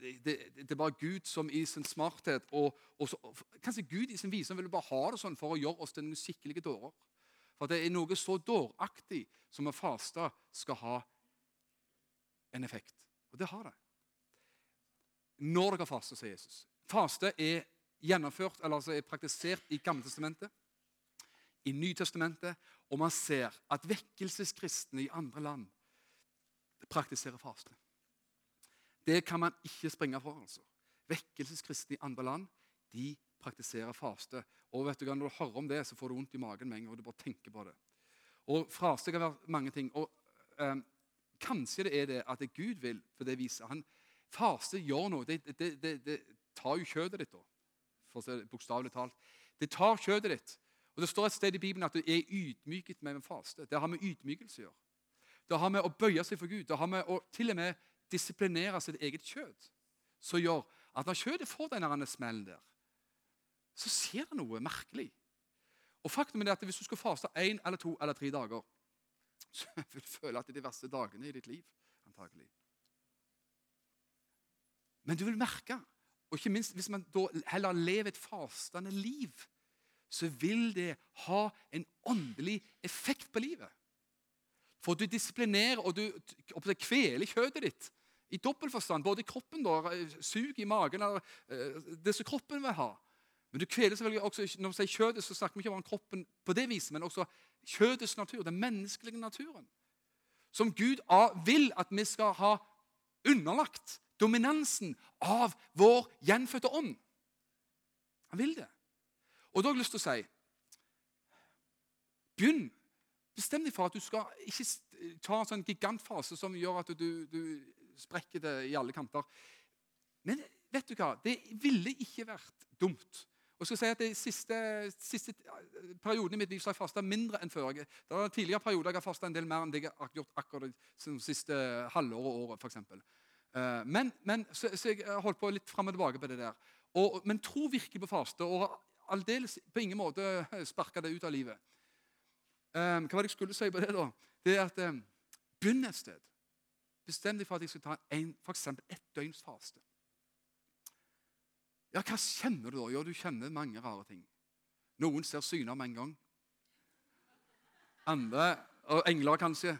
Det, det, er bare Gud som i sin smarthet og, og så, Kanskje Gud i sin visdom vil bare ha det sånn for å gjøre oss til noen skikkelige dårer. For det er noe så dåraktig som å faste skal ha en effekt. Og det har det. Når dere faster, sier Jesus. Faste er gjennomført, eller altså er praktisert i Gammeltestamentet, i Nytestamentet, og man ser at vekkelseskristne i andre land praktiserer faste. Det kan man ikke springe fra. altså. Vekkelseskristne i andre land de praktiserer faste. Og vet du, Når du hører om det, så får du vondt i magen med en gang. du bare tenker på det. Og Faste kan være mange ting. og eh, Kanskje det er det at det Gud vil, for det viser han. Faste gjør noe. Det, det, det, det tar jo kjøttet ditt, da, for å bokstavelig talt. Det tar kjøttet ditt. Og Det står et sted i Bibelen at du er ydmyket med en faste. Det har med ydmykelse å gjøre. Det har med å bøye seg for Gud. Det har med å til og med disiplinere sitt eget kjøtt. Som gjør at når kjøttet får denne smellen der, så skjer det noe merkelig. Og faktum er at Hvis du skal faste én eller to eller tre dager, så vil du føle at det er de verste dagene i ditt liv. antagelig. Men du vil merke, og ikke minst hvis man da heller lever et fastende liv, så vil det ha en åndelig effekt på livet. For du disiplinerer og du kveler kjøttet ditt i dobbel forstand. Både i kroppen, da, sug i magen, eller eh, det som kroppen vil ha. Men du kveler selvfølgelig også, Når vi sier kjøttet, så snakker vi ikke om kroppen på det viset, men også kjødets natur, den menneskelige naturen. Som Gud vil at vi skal ha underlagt dominansen av vår gjenfødte ånd. Han vil det. Og da har jeg lyst til å si Begynn. Bestem deg for at du skal ikke ta en sånn gigantfase som gjør at du, du sprekker det i alle kanter. Men vet du hva? Det ville ikke vært dumt og skal si at De siste, siste perioden i mitt liv så har jeg fasta mindre enn før. Det var tidligere perioder jeg har fasta en del mer enn det jeg har gjort akkurat det siste halvåret og året. For eksempel. Eh, men, men så, så, jeg holdt på litt fram og tilbake på det der. Og, men tro virkelig på faste, og aldeles på ingen måte sparka det ut av livet. um, Hva var det jeg skulle si på det? da? Det er at Begynn et sted. Bestem deg for at jeg skal ta en, for ett døgns faste. Ja, hva kjenner du da? Jo, du kjenner mange rare ting. Noen ser syner med en gang. Andre og engler, kanskje.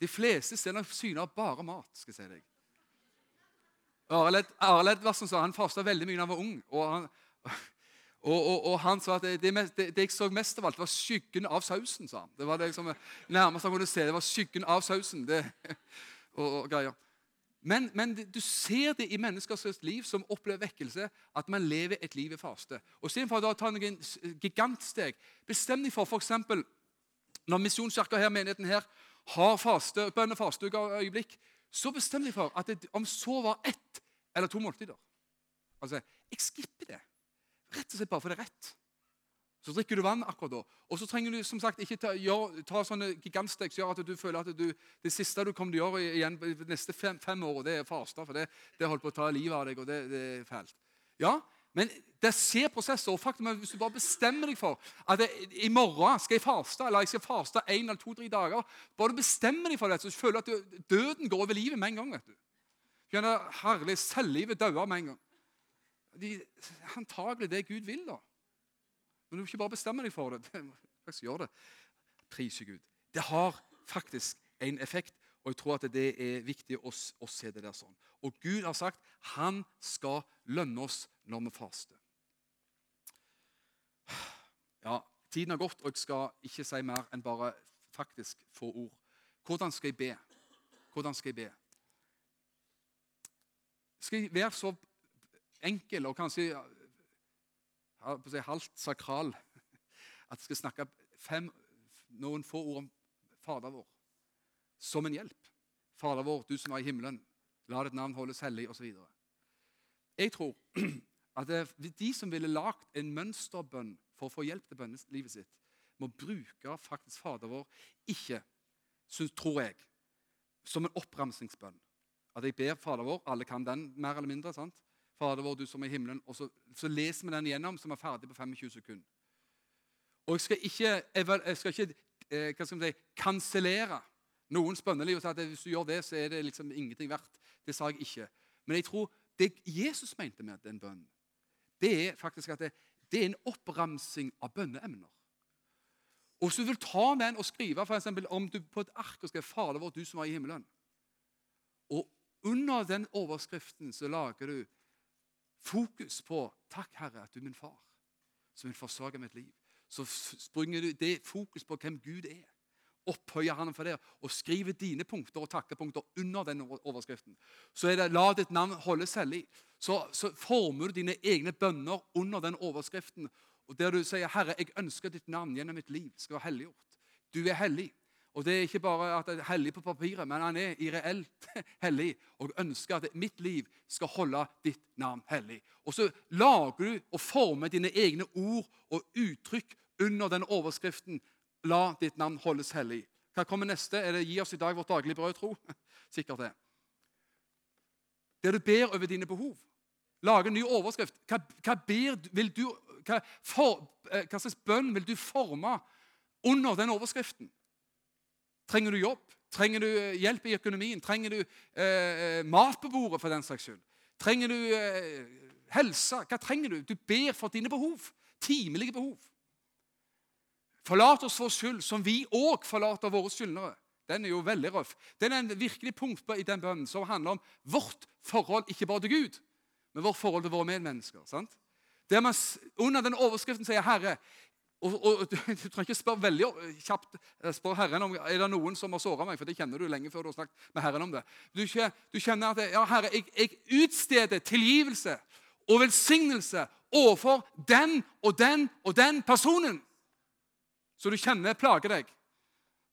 De fleste ser syner bare mat. skal jeg si deg. Arild Edvardsen sa han fasta veldig mye da han var ung. Og han, og, og, og han sa at det, det, det, jeg så mest av alt, var skyggen av sausen. sa han. Det var det liksom, nærmest han kunne se. Det var skyggen av sausen. Det, og, og greier. Men, men, du ser det i menneskers liv som opplever vekkelse, at man lever et liv i faste. Og Istedenfor å ta noen gigantsteg, bestem deg for f.eks. når Misjonskirka her, menigheten her har faste, bønnefasteøyeblikk, så bestem deg for at det, om så var ett eller to måltider Altså, Jeg skipper det. Rett og slett bare for det er rett. Så drikker du vann akkurat da. Og så trenger du som sagt ikke ta, gjør, ta sånne gigantsteg som gjør at du føler at du, det siste du kommer til å gjøre igjen de neste fem, fem år, det er faste. For det, det holder på å ta livet av deg, og det, det er fælt. Ja, men det skjer prosesser. og faktum er Hvis du bare bestemmer deg for at jeg, i morgen skal jeg faste, eller jeg skal faste en eller to-tre dager Bare du bestemmer deg for det, så føler du at du, døden går over livet med en gang. vet du. Herlig, Selvlivet dauer med en gang. De, antagelig det Gud vil, da. Men du må ikke bare bestemme deg for det. Faktisk gjør det. Priser Gud. Det har faktisk en effekt, og jeg tror at det er viktig å, å se det der sånn. Og Gud har sagt han skal lønne oss når vi faster. Ja, Tiden har gått, og jeg skal ikke si mer enn bare faktisk få ord. Hvordan skal jeg be? Hvordan skal jeg be? Skal jeg være så enkel og kanskje si, halvt sakral at jeg skal snakke fem, noen få ord om Fader vår som en hjelp. Fader vår, du som er i himmelen, la ditt navn holdes hellig, osv. Jeg tror at de som ville lagd en mønsterbønn for å få hjelp til bønnelivet sitt, må bruke faktisk Fader vår ikke, tror jeg, som en oppramsingsbønn. At jeg ber Fader vår, alle kan den mer eller mindre. sant? Fader vår, du som er i himmelen. Og så, så leser vi den igjennom, så vi er ferdig på 25 sekunder. Og jeg skal ikke, jeg skal ikke eh, hva skal si, kansellere noens bønneliv og si at hvis du gjør det, så er det liksom ingenting verdt. Det sa jeg ikke. Men jeg tror det Jesus mente med den bønnen, det er faktisk at det, det er en oppramsing av bønneemner. Og Hvis du vil ta den og skrive for eksempel, om du på et ark og skriver 'Fader vår, du som er i himmelen' Og under den overskriften så lager du fokus på 'Takk, Herre, at du er min far, som vil forsørge mitt liv'. Så springer du det fokus på hvem Gud er. Opphøyer han for det og skriver dine punkter og takkepunkter under den overskriften. Så er det 'La ditt navn holdes hellig'. Så, så former du dine egne bønner under den overskriften. Og Der du sier 'Herre, jeg ønsker ditt navn gjennom mitt liv skal være helliggjort'. Du er hellig. Og Det er ikke bare at han er hellig på papiret, men han er i reelt hellig og ønsker at mitt liv skal holde ditt navn hellig. Og Så lager du og former dine egne ord og uttrykk under den overskriften 'La ditt navn holdes hellig'. Hva kommer neste? Er det 'Gi oss i dag vårt daglige brød', tro? Sikkert det. Der du ber over dine behov. Lage en ny overskrift. Hva, hva, ber, du, hva, for, eh, hva slags bønn vil du forme under den overskriften? Trenger du jobb? Trenger du eh, hjelp i økonomien? Trenger du eh, eh, mat på bordet, for den saks skyld? Trenger du eh, helse? Hva trenger du? Du ber for dine behov. Timelige behov. Forlat oss vår skyld, som vi òg forlater våre skyldnere. Den er jo veldig røff. Den er en virkelig punkt i den bønnen som handler om vårt forhold ikke bare til Gud, men vårt forhold til våre medmennesker. sant? Der man under den overskriften sier 'Herre, og, og, Du trenger ikke spørre veldig kjapt eh, spør Herren om er det noen som har såra meg. For det kjenner du lenge før du har snakket med Herren om det. Du, du kjenner at ja, Herre, jeg, jeg utsteder tilgivelse og velsignelse overfor den og den og den personen så du kjenner plager deg.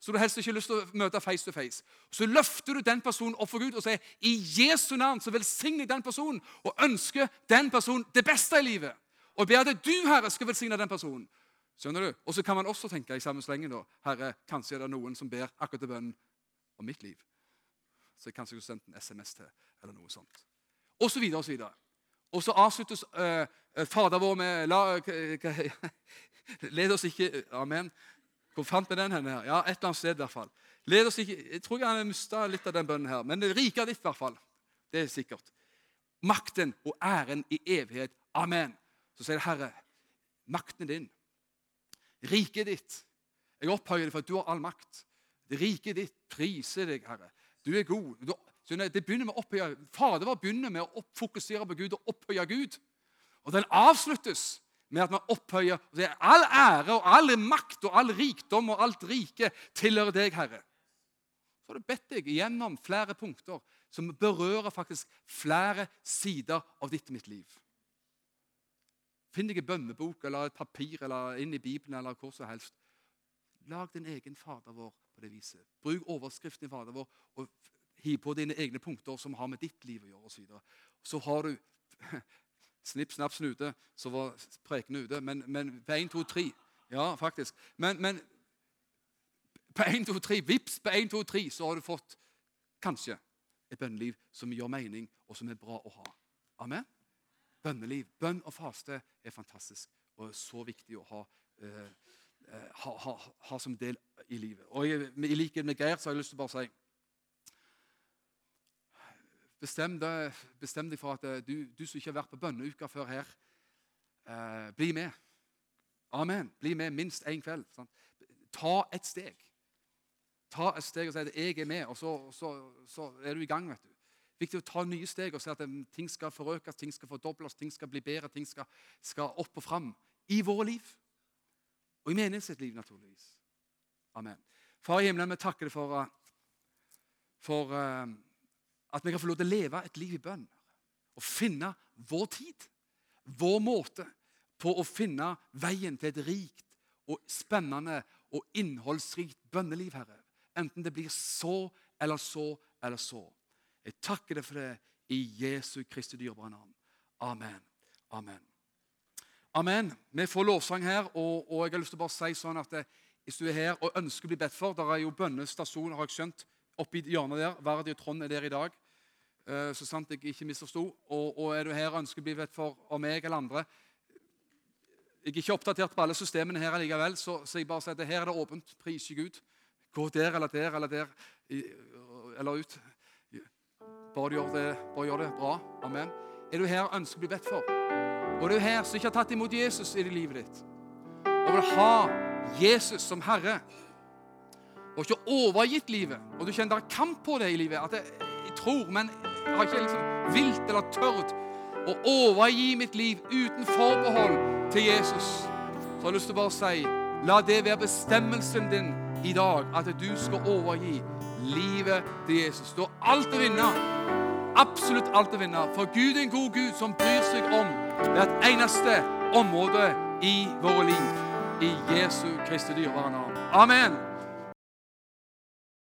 Så du helst ikke har lyst til å møte face to face. Så løfter du den personen opp for Gud og sier i Jesu navn så velsigner jeg den personen og ønsker den personen det beste i livet. Og ber at du, Herre, skal velsigne den personen. Skjønner du? Og så kan man også tenke i samme slengen da, Herre, kanskje er det noen som ber akkurat til bønnen om mitt liv. Så jeg kanskje skulle sendt en SMS til, eller noe sånt. Og så videre og så videre. Og så avsluttes uh, Fader vår med la, Led oss ikke Amen. Hvor fant vi den her? Ja, Et eller annet sted i hvert fall. Led oss ikke, jeg tror jeg han har mista litt av den bønnen her, men det rike ditt i hvert fall. Det er sikkert. Makten og æren i evighet. Amen. Så sier Herre, makten din, riket ditt Jeg opphøyer deg for at du har all makt. Det riket ditt priser deg, Herre. Du er god. Du, det begynner med å opphøye. Fader var begynner med å fokusere på Gud og opphøye Gud. Og den avsluttes med at man opphøyer og sier all ære og all makt og all rikdom og alt rike tilhører deg, Herre. Så har du bedt deg gjennom flere punkter som berører faktisk flere sider av ditt og mitt liv. Finn deg en bønnebok eller et papir eller inn i Bibelen eller hvor som helst. Lag din egen Fader vår på det viset. Bruk overskriften i Fader vår og hiv på dine egne punkter som har med ditt liv å gjøre. Og så, videre. så har du Snipp, snapp, snute, så var prekenen ute. Men, men på 1, 2, 3 Ja, faktisk. Men, men på 1, 2, 3, vips, på 1, 2, 3 så har du fått kanskje et bønneliv som gjør mening, og som er bra å ha. Amen? Bønneliv, bønn og faste er fantastisk og så viktig å ha, eh, ha, ha, ha som del i livet. Og i likhet med Geir så har jeg lyst til å bare si Bestem deg, bestem deg for at eh, du, du, som ikke har vært på bønneuka før her, eh, bli med. Amen. Bli med minst én kveld. Sant? Ta et steg. Ta et steg og si at 'jeg er med', og så, så, så er du i gang. vet du. Viktig å ta nye steg og se at ting skal forøkes, ting skal fordobles, ting skal bli bedre, ting skal, skal opp og fram i våre liv. Og i menighetsliv, naturligvis. Amen. Far i himmelen, vi takker deg for, for uh, at vi kan få lov til å leve et liv i bønn. Og finne vår tid, vår måte, på å finne veien til et rikt og spennende og innholdsrikt bønneliv, Herre. Enten det blir så eller så eller så. Jeg takker deg for det i Jesu Kristi dyrebare navn. Amen. Amen. Amen. Vi får lovsang her, og, og, jeg har lyst til å bare si sånn at eh, hvis du er her og ønsker å bli bedt for Der er jo bønnestasjon, har jeg skjønt, oppi hjørnet der. Verdi og Trond er der i dag. Uh, så sant jeg ikke misforsto. Og, og, er du her og ønsker å bli bedt for av meg eller andre Jeg er ikke oppdatert på alle systemene her likevel, så, så jeg bare sier at her er det åpent. Priser Gud. Gå der eller der eller der eller ut. Bare gjør det, bare gjør det bra. Amen. Er du her og ønsker å bli bedt for? Og er du her som ikke har tatt imot Jesus i livet ditt, og vil ha Jesus som Herre, og ikke overgitt livet, og du kjenner det er kamp på det i livet at jeg, jeg tror, men jeg har ikke liksom vilt eller tørt å overgi mitt liv uten forbehold til Jesus, så har jeg lyst til å bare si la det være bestemmelsen din i dag at du skal overgi livet til Jesus. Du har alt å vinne. Absolutt alt å vinne. For Gud er en god Gud som bryr seg om hvert eneste område i våre liv. I Jesu Kristi dyrebare navn. Amen.